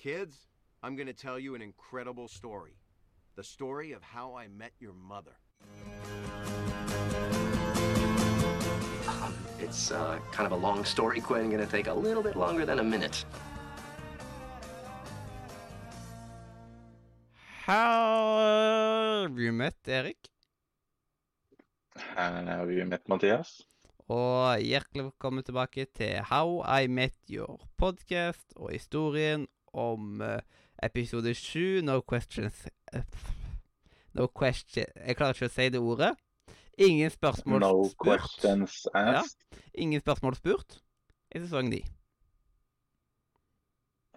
Kids, I'm going to tell you an incredible story. The story of how I met your mother. Um, it's uh, kind of a long story, Quinn. Gonna take a little bit longer than a minute. Har vi møtt Erik? Her har vi møtt Mathias. Og hjertelig velkommen tilbake til How I Met Your podcast og historien om eh, episode 7, No Questions eh, No question Jeg klarer ikke å si det ordet. Ingen spørsmål No spurt. questions asked. Ingen spørsmål spurt i sesong ni.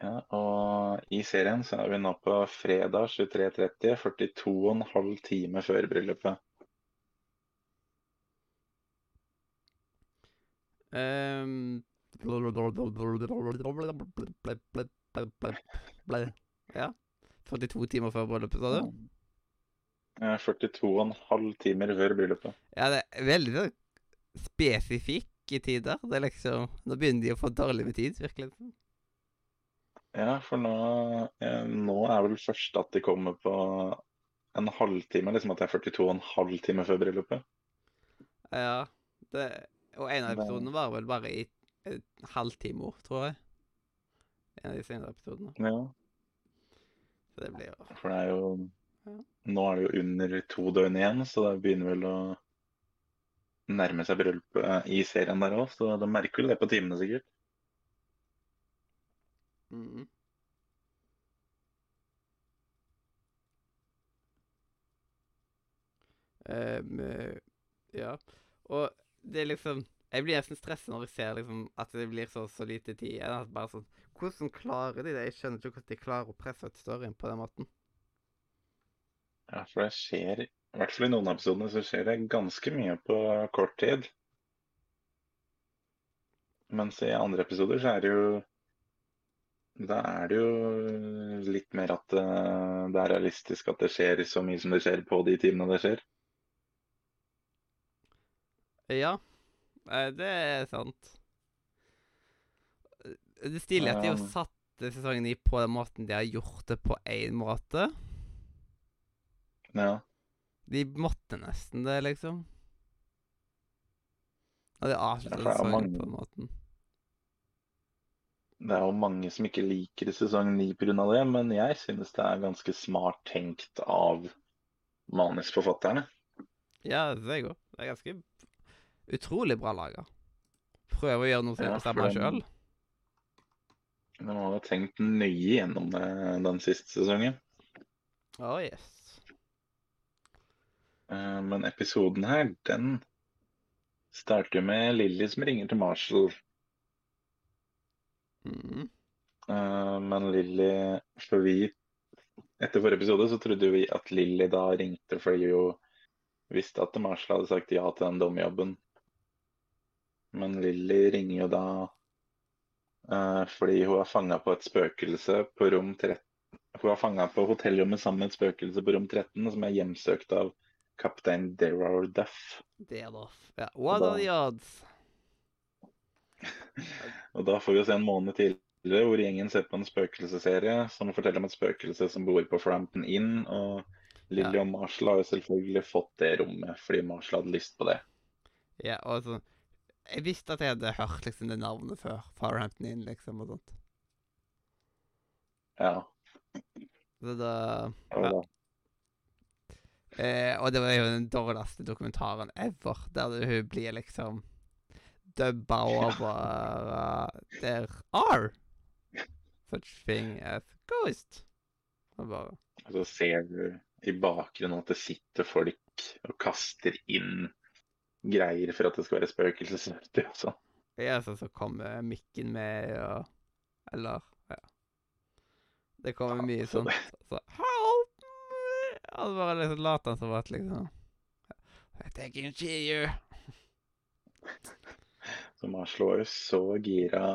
Ja, og i serien så er vi nå på fredag 23.30, 42,5 time før bryllupet. Um, ja. 42 timer før bryllupet, sa du? Ja, 42,5 timer før bryllupet. Ja, det er veldig spesifikke tider. Det er liksom Nå begynner de å få dårlig med tid, virkelig. Ja, for nå, nå er vel først at de kommer på en halvtime, liksom at det er 42,5 timer før bryllupet. Ja. Det, og en av episodene var vel bare i en halvtime, tror jeg. En av de senere episodene. Ja, Så det blir jo for det er jo Ja. Nå er det jo under to døgn igjen, så det begynner vel å nærme seg bryllupet i serien der òg, så de merker vel det på timene sikkert. mm. Ehm, eh, ja. Og det er liksom Jeg blir nesten stresset når jeg ser liksom at det blir så, så lite tid. Er bare sånn Hvordan klarer de det? Jeg skjønner ikke hvordan de klarer å presse ut storyen på den måten. Ja, for det skjer, i hvert fall i noen episodene, så skjer det ganske mye på kort tid. Mens i andre episoder så er det jo Da er det jo litt mer at eh, det er realistisk at det skjer så mye som det skjer på de timene det skjer. Ja, eh, det er sant. Det er stilig at de har satt sesongen i på den måten de har gjort det på én måte. Ja. De måtte nesten det, liksom. Og de avslutta ja, er sesongen mange- på den måten. Det er jo mange som ikke liker sesong 9 pga. det, men jeg synes det er ganske smart tenkt av manusforfatterne. Ja, det er òg. Det er ganske utrolig bra laga. Prøve å gjøre noe Ja, stemmer sjøl. De har tenkt nøye gjennom det den siste sesongen. Oh, yes. Eh, Men episoden her, den starter med Lilly som ringer til Marshall. Mm. Eh, Men Lilly For vi Etter forrige episode så trodde vi at Lilly da ringte fordi hun visste at Marshall hadde sagt ja til den dommerjobben. Men Lilly ringer jo da uh, fordi hun er fanga på et spøkelse på rom 13. Hun er fanga på hotellrommet sammen med et spøkelse på rom 13, som er hjemsøkt av kaptein Derrar Duff. Er ja. What are the odds? Og da får vi jo se en måned tidligere hvor gjengen ser på en spøkelsesserie som forteller om et spøkelse som bor på Frampton Inn. Og Lilly Ja. og Marshall har jo selvfølgelig fått det rommet fordi Marshall hadde lyst på det. Ja, og sånn Jeg visste at jeg hadde hørt liksom det navnet før. Farhampton Inn, liksom, og sånt. Ja. Så da ja. Eh, og det var jo den dårligste dokumentaren ever, der hun blir liksom dubba over uh, There are such thing as ghost. Og bare så ser du i bakgrunnen at det sitter folk og kaster inn greier for at det skal være spøkelsesaktig og sånn. Ja, så, så kommer mikken med, og Eller Ja. Det kommer mye sånn Så Help me! Og så bare liksom later han som at liksom I can see you. Så Marshall var jo så gira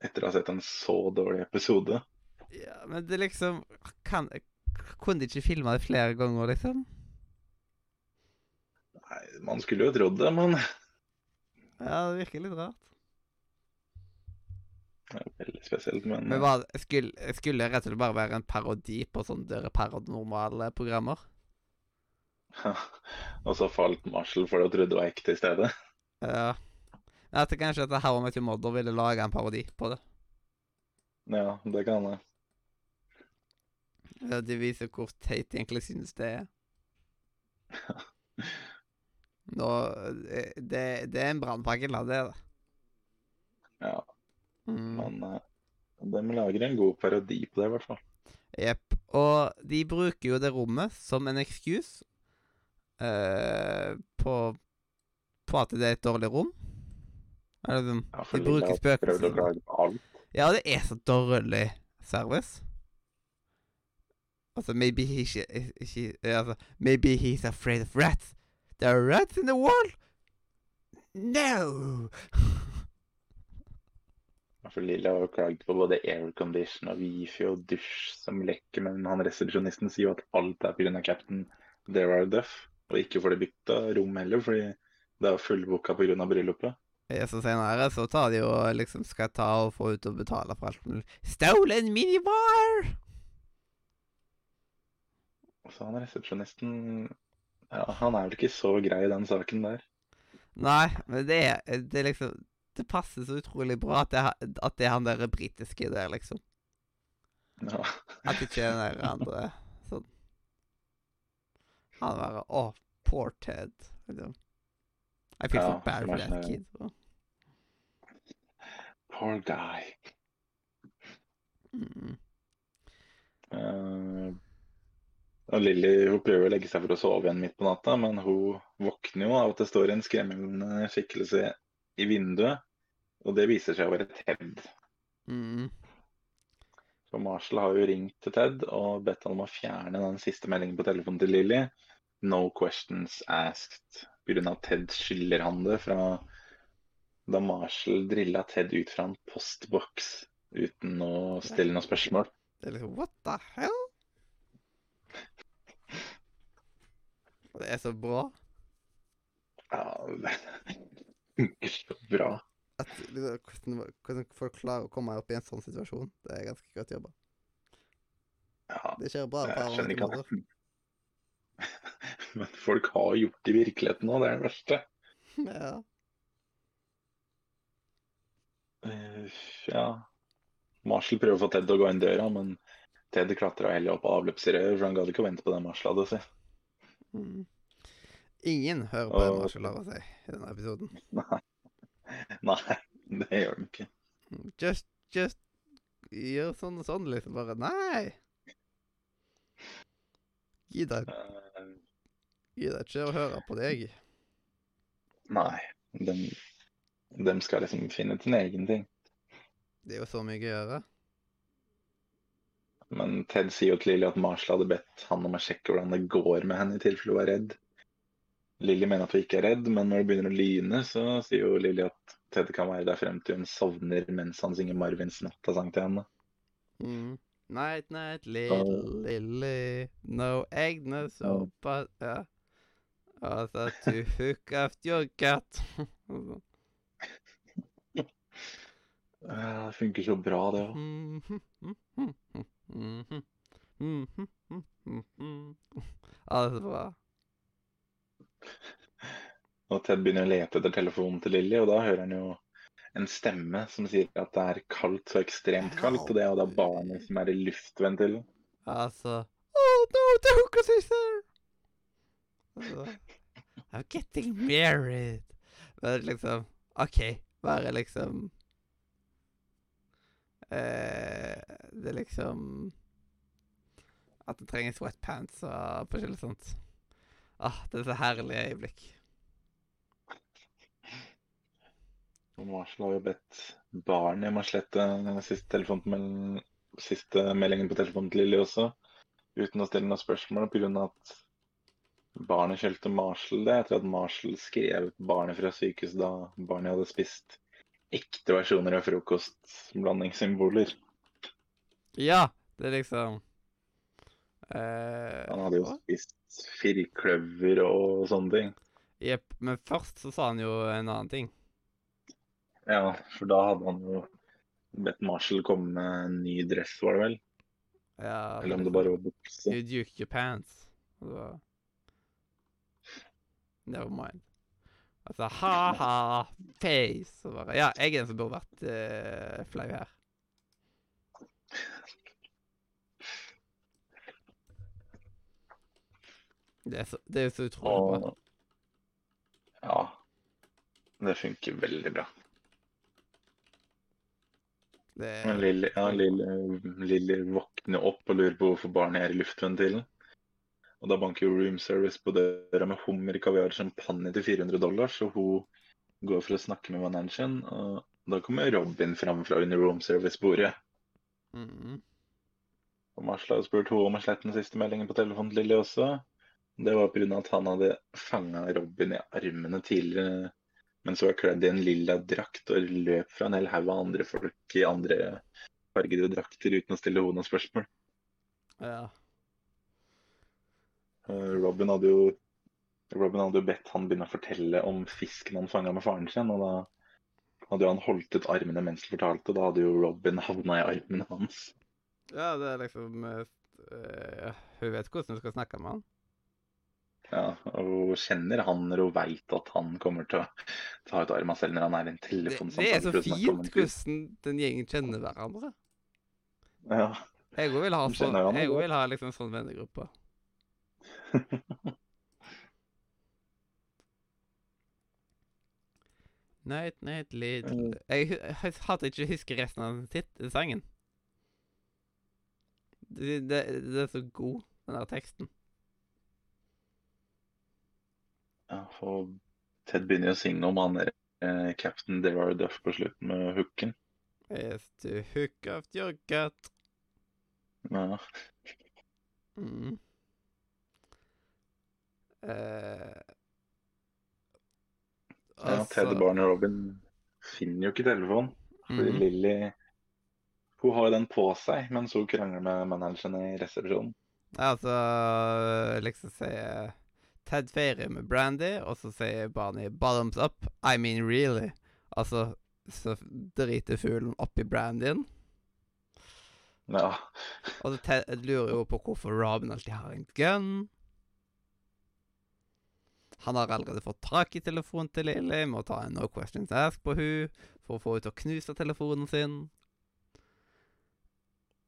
etter å ha sett en så dårlig episode. Ja, men det liksom kan, Kunne de ikke filma det flere ganger, liksom? Man skulle jo trodd det, men Ja, det virker litt rart. Det er veldig spesielt, men, Men hva, skulle, skulle det rett og slett bare være en parodi på sånne døre paranormale programmer? Og så falt Marshall for det og trodde det var ekte i stedet. Ja. Jeg tror kanskje at How I Met Your Mother ville lage en parodi på det. Ja, det kan jeg. Ja, De viser hvor teit de egentlig synes det er. Nå, det, det, det er en brannpakke, la det da. Ja, Mm. men eh, de lager en god parodi på det, i hvert fall. Jepp. Og de bruker jo det rommet som en excuse uh, på, på at det er et dårlig rom. Eller liksom Ja, De bruker spøkelser. Ja, det er så dårlig service. Altså, maybe he, she, she, altså, maybe he's afraid of rats. There are rats in the wall? No! For Lilla har jo klaget på både aircondition og wifi og dusj som lekker, men han resepsjonisten sier jo at alt er pga. cap'n There Are Duff, og ikke får de bytta rom heller, fordi det er fullbooka pga. bryllupet. Så senere så tar de jo liksom skal ta og få ut og betale for alt. Stolen minibar! Så han resepsjonisten ja, Han er vel ikke så grei i den saken der. Nei, men det er, det er liksom Det passer så utrolig bra at det, er- at det er han der britiske der, liksom. Ja. At det ikke er den der andre sånn Han bare Å, poor Ted. Liksom. I feel Ja, so bad for er that sånn- kid. Og, Poor guy. mm. Og Lilly prøver å legge seg for å sove igjen midt på natta, men hun våkner jo av at det står en skremmende skikkelse i vinduet. Og det viser seg å være Ted. Mm. Så Marshall har jo ringt til Ted og bedt han om å fjerne den siste meldingen på telefonen til Lilly. No questions asked. Pga. Ted skylder han det fra da Marshall drilla Ted ut fra en postboks uten å stille noe spørsmål. Liksom What the hell? Og det er så bra. Ja, det funker så bra. At, liksom, hvordan, hvordan folk klarer å komme opp i en sånn situasjon, det er ganske godt jobba. Ja, Det skjer bra på ikke måter. Men folk har gjort det i virkeligheten nå, det er det verste. Ja. Uh, Ja. Marshall prøver å få Ted til å gå inn døra, men Ted klatra heller opp avløpsrøret, for han gadd ikke å vente på det Marshall hadde si. Mm. Ingen hører på Og- har å si i denne episoden. Nei. Nei, det gjør de ikke. Just, just gjør sånn og sånn, liksom. Bare Nei! Gidder Gi gidder ikke å høre på deg. Nei. De, de skal liksom finne sin egen ting. Det er jo så mye å gjøre. Men Ted sier jo til Lilly at Marshall hadde bedt han om å sjekke hvordan det går med henne i tilfelle hun er redd. Lilly mener at hun ikke er redd, men når det begynner å lyne, så sier jo Lilly at Ted kan være der frem til hun sovner mens han synger Marvins nattasang til henne. Mm. Night, night, little lily, no egg, no soap, but ja. Altså, to hook up your cat. Det funker så bra, det òg. Ja, det er så bra. Og Ted begynner å lete etter telefonen til Lilly, og da hører han jo en stemme som sier at det er kaldt, så ekstremt kaldt, og det er jo da barnet som er i luftventilen. Altså Oh no, hooker sister! Altså, I'm getting married. Men liksom OK, bare liksom eh, Det er liksom At det trengs wetpants og forskjellig sånt. Ah, det er så herlige øyeblikk. Marshall har jo bedt barnet om å slette den siste, telefonmel- siste meldingen på telefonen til Lilly også, uten å stille noe spørsmål, pga. at barnet skjelte Marshall det etter at Marshall skrev barnet fra sykehuset da barnet hadde spist ekte versjoner av frokostblandingssymboler. Ja, det er liksom eh, Han hadde jo spist firkløver og sånne ting. Jepp. Men først så sa han jo en annen ting. Ja, for da hadde han jo bedt Marshall komme med en ny dress, var det vel? Ja, Eller om det bare var bukse. You duke your pants. Never mind. Altså, ha-ha, face. Og bare Ja, jeg er den som burde vært uh, flau her. Det er, så, det er så utrolig bra. Ja, det funker veldig bra. Det Lilly, ja, Lilly, Lilly våkner opp og lurer på hvorfor barnet er i luftventilen. Og da banker jo room service på døra med hummer, kaviar, champagne til 400 dollar, så hun går for å snakke med manageren. Og da kommer Robin fram fra under room service-bordet. mm, Og Marsla har spurt henne om å slette den siste meldingen på telefonen til Lilly også. Det var pga. at han hadde fanga Robin i armene tidligere mens hun var kledd i en lilla drakt og løp fra en hel haug av andre folk i andre fargede drakter uten å stille henne noen spørsmål. ja. Eh, Robin hadde jo Robin hadde jo bedt han begynne å fortelle om fisken han fanga med faren sin. Og da hadde jo han holdt ut armene mens han fortalte, og da hadde jo Robin havna i armene hans. ja, det er liksom eh, Hun vet hvordan hun skal snakke med han. Ja, og hun kjenner han når hun veit at han kommer til å ta ut armen selv når han er i en Det, telefonsamtale. det er så fint hvordan den gjengen kjenner hverandre. Ja. Jeg òg vil ha så, sånn Jeg vil ha liksom sånn vennegruppe. Night, night, little Mm. Jeg, jeg hadde ikke husket resten av sitt, sangen. Det, det, det er så god, den der teksten. ja, og Ted begynner å synge om han der eh, cap'n Devar Duff på slutten med hooken. Is to hook off your gut. Ja. Mm. Eh, Ja, altså- Ted, Barney og Robin finner jo ikke telefonen. Fordi mm. Lilly Hun har jo den på seg mens hun krangler med manageren i resepsjonen. Ja, Altså liksom sier Ted feirer med Brandy, og så sier Barney 'bottoms up'. I mean really. Altså, så driter fuglen oppi brandyen. Ja. Og så Ted lurer jo på hvorfor Robin alltid har en gun. Han har allerede fått tak i telefonen til Lily, må ta en no questions ask på hun for å få henne til å knuse telefonen sin.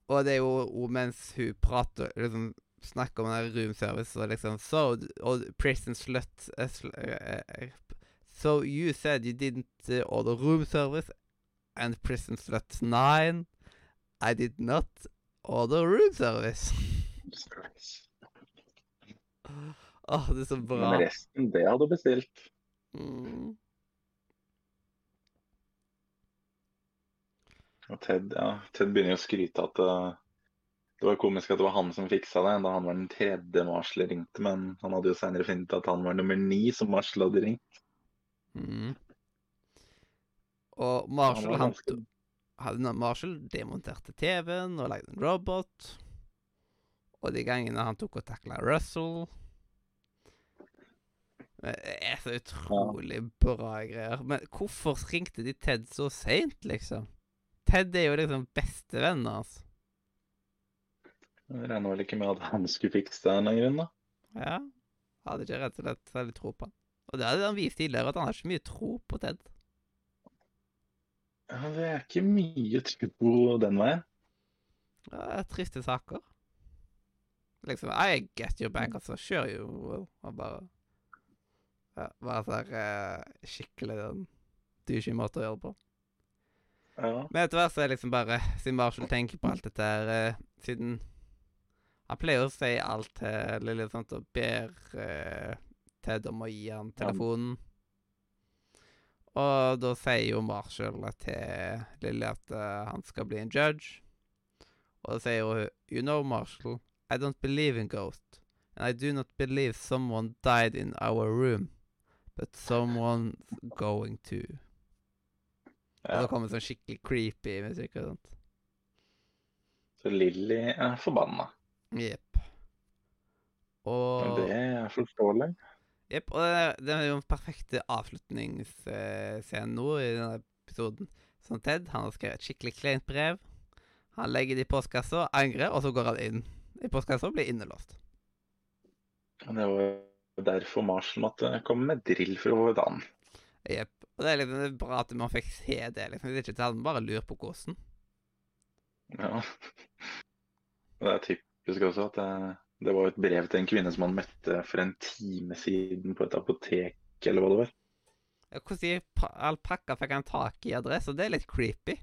Og det er jo og mens hun prater liksom snakker om den room service og liksom So, og prison slut eh, sl eh, eh, So you said you didn't uh, order room service and prison slut 9. I did not order room service. Åh, det er så bra. Men resten, det hadde du bestilt. Mm. Og Ted, ja, Ted begynner jo å skryte at uh, det var komisk at det var han som fiksa det, da han var den tredje Marshall ringte, men han hadde jo senere funnet at han var nummer ni som Marshall hadde ringt. Mm. Og Marshall, han, ganske hadde Marshall demonterte TV-en og lagde en robot. Og de gangene han tok og takla Russell Det er så utrolig bra greier. Men hvorfor ringte de Ted så seint, liksom? Ted er jo liksom bestevennen hans. Jeg regner vel ikke med at han skulle fikse det en grunn, da. Ja. Hadde ikke rett og slett særlig tro på han. Og det hadde han vist tidligere, at han har ikke mye tro på Ted. Ja, det er ikke mye tro den veien. Ja, triste saker. Liksom I get your back, altså. Kjør jo. Og bare ja, Bare sånn uh, skikkelig den douchey måte å gjøre det på. Ja. Men etter hvert så er det liksom bare Siden Marshall tenker på alt dette her eh, Siden Han pleier å si alt til Lilly og sånt, og ber eh, Ted om å gi han telefonen. Og da sier jo Marshall til Lilly at eh, han skal bli en judge. Og da sier hun You know, Marshall, I don't believe in ghosts. And I do not believe someone died in our room. But someone's going to. Og da kommer sånn skikkelig creepy musikk og sånt. Så Lilly er forbanna. Jepp. Men Og det er forståelig. Jepp. Og det er, det er jo en perfekte avslutningsscene nå i denne episoden. Som Ted, han har skrevet et skikkelig kleint brev. Han legger det i postkassa, angrer, og så går han inn i postkassa og blir innelåst. Det var derfor Marshall måtte komme med drill for å få ut han. Jepp. Og det er litt bra at man fikk se det. liksom. Det er ikke man bare lurer på hvordan. Ja. Og det er typisk også at det, det var et brev til en kvinne som han møtte for en time siden på et apotek, eller hva det var. Hvordan alpakka fikk han tak i adressa? Det er litt creepy.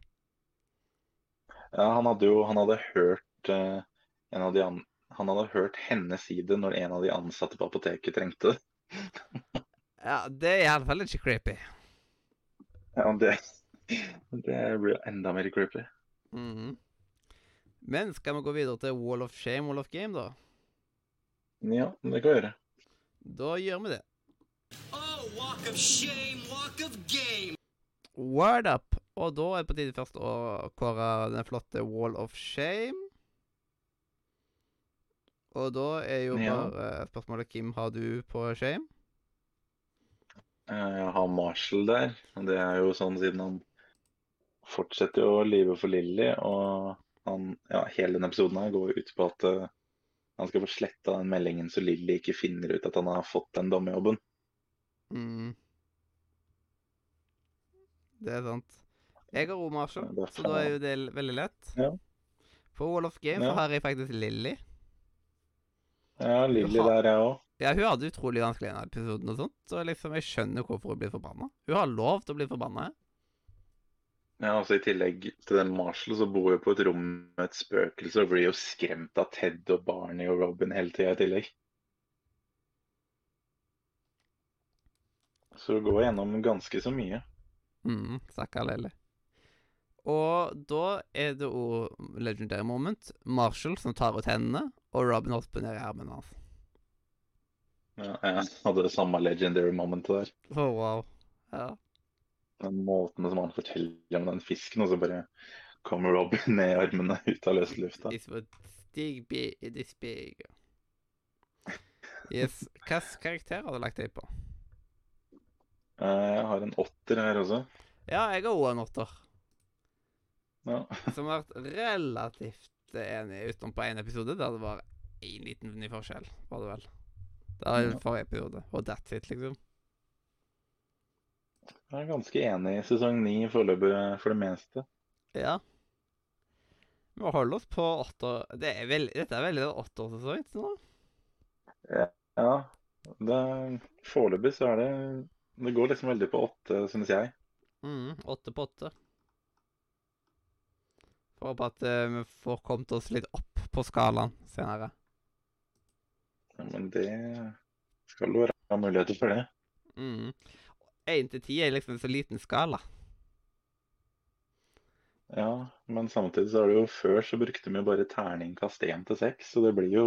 Ja, han hadde jo han hadde hørt eh, en av de an han hadde hørt henne si det når en av de ansatte på apoteket trengte det. Ja, det er iallfall ikke creepy. Ja, det, det blir enda mer creepy. Mhm. Men skal vi gå videre til Wall of Shame, Wall of Game, da? Ja, det kan vi gjøre. Da gjør vi det. Oh, walk of shame, walk of game. Word up! Og da er det på tide først å kåre den flotte Wall of Shame. Og da er jo Ja. bare spørsmålet hvem har du på shame? Eh, Jeg har Marshall der. Det er jo sånn siden han fortsetter jo lyve for Lilly. Og han, ja, hele denne episoden her går ut på at eh, han skal få sletta den meldingen så Lilly ikke finner ut at han har fått den dommerjobben. Mm. Det er sant. Jeg har Ro Marshall, så da er jo det veldig lett. Ja. På Wall of Game Ja. har jeg faktisk Lilly. Ja, Lilly der, jeg òg. Ja, hun hadde utrolig vanskelig i denne episoden og sånt, så liksom jeg skjønner hvorfor hun blir forbanna. Hun har lov til å bli forbanna. Ja, altså I tillegg til den Marshall så bor hun på et rom med et spøkelse og blir jo skremt av Ted og Barney og Robin hele tida i tillegg. Så hun går gjennom ganske så mye. Mm, Stakkar Lilly. Og da er det òg legendary moment. Marshall som tar ut hendene, og Robin hopper ned i armen hans. Ja, jeg hadde det samme legendary momentet der. Oh, wow. Ja. Den måten som han forteller om den fisken, og så bare kommer Robin ned i armene ut av løse lufta. Stig B this big. Yes. Hvilken karakter har du lagt deg på? Eh, Jeg har en åtter her også. Ja, jeg har òg en åtter. Ja. Som har vært relativt enig utenom på én episode, der det var én liten ny forskjell, var det vel. Det var Ja. forrige episode. Og that's it, liksom. Jeg er ganske enig i sesong ni foreløpig for det meste. Ja. Vi må holde oss på åtte Det er veld... dette er veldig åtteårssesong til nå. Ja, det, foreløpig så er det Det går liksom veldig på åtte, syns jeg. Mm, åtte på åtte. Får håpe at eh, vi får kommet oss litt opp på skalaen senere. Ja, Men det skal jo være muligheter for det. Mm. Én til ti er liksom en så liten skala. Ja, men samtidig så er det jo før så brukte vi jo bare terningkast én til seks, så det blir jo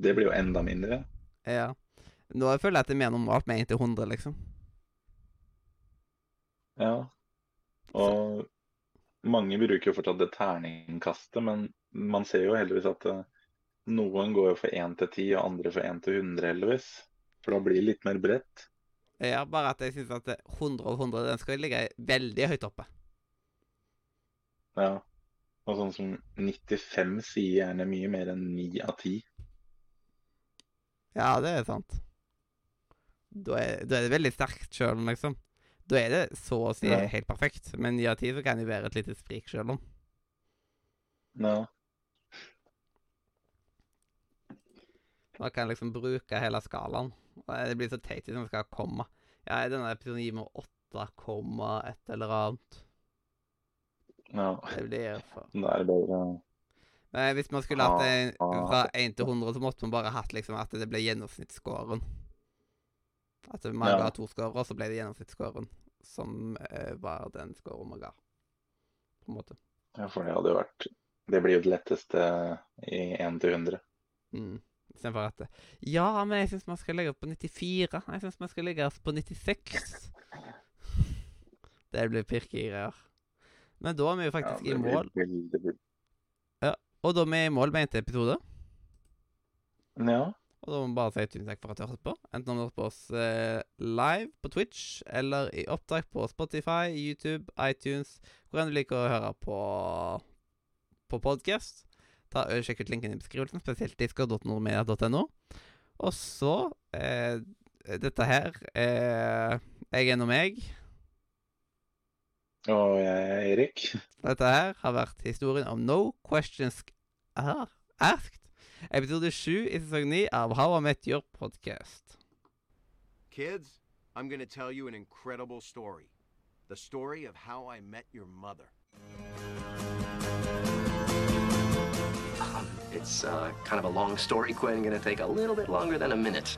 Det blir jo enda mindre. Ja. Nå føler jeg at det er mer normalt med 1 til 100, liksom. Ja. Og mange bruker jo fortsatt det terningkastet, men man ser jo heldigvis at eh, noen går jo for 1 til 10, og andre for 1 til 100, heldigvis. For da blir det litt mer bredt. Ja, bare at jeg syns at 100 og 100 den skal ligge veldig høyt oppe. Ja. Og sånn som 95 sier gjerne mye mer enn 9 av 10. Ja, det er sant. Da er, da er det veldig sterkt sjøl, liksom. Da er det så å si Ja. helt perfekt. Men i av tid så kan det være et lite sprik sjøl om. Ja. Man kan liksom bruke hele skalaen. Og Det blir så teit hvis man skal ha komma. Ja, i denne episoden gir vi 8, et eller annet. ja. Det blir for Det er ja. Men hvis man skulle hatt en Ah. fra 1 til 100, så måtte man bare hatt liksom at det ble gjennomsnittsscoren. At man Ja. ga to scorer, så ble det gjennomsnittsscoren som eh, var den scoren man ga. På en måte. Ja, for det hadde jo vært Det blir jo det letteste i 1 til 100. Mm. Istedenfor at Ja, men jeg syns man skal legge oss på 94. Jeg syns man skal legge oss på 96. Det blir pirkegreier. Men da er vi jo faktisk ja, i blir mål. Ja, Og da er vi i mål med en til episode. Ja. Og da må vi bare si tusen takk for at du hørte på. Enten om du hørte på oss eh, live på Twitch, eller i opptak på Spotify, YouTube, iTunes, hvor enn du liker å høre på på podkast. Sjekk ut linken i beskrivelsen, spesielt disco.nordmedia.no. Og så eh, Dette her eh, Jeg er nå meg. Og jeg er Erik. Dette her har vært historien om No Questions Asked. Episode 7 i sesong 9 av How I Met Your Podcast. Kids, I'm gonna tell you an incredible story. The story of how I met your mother. Um, it's uh, kind of a long story, Quinn. Gonna take a little bit longer than a minute.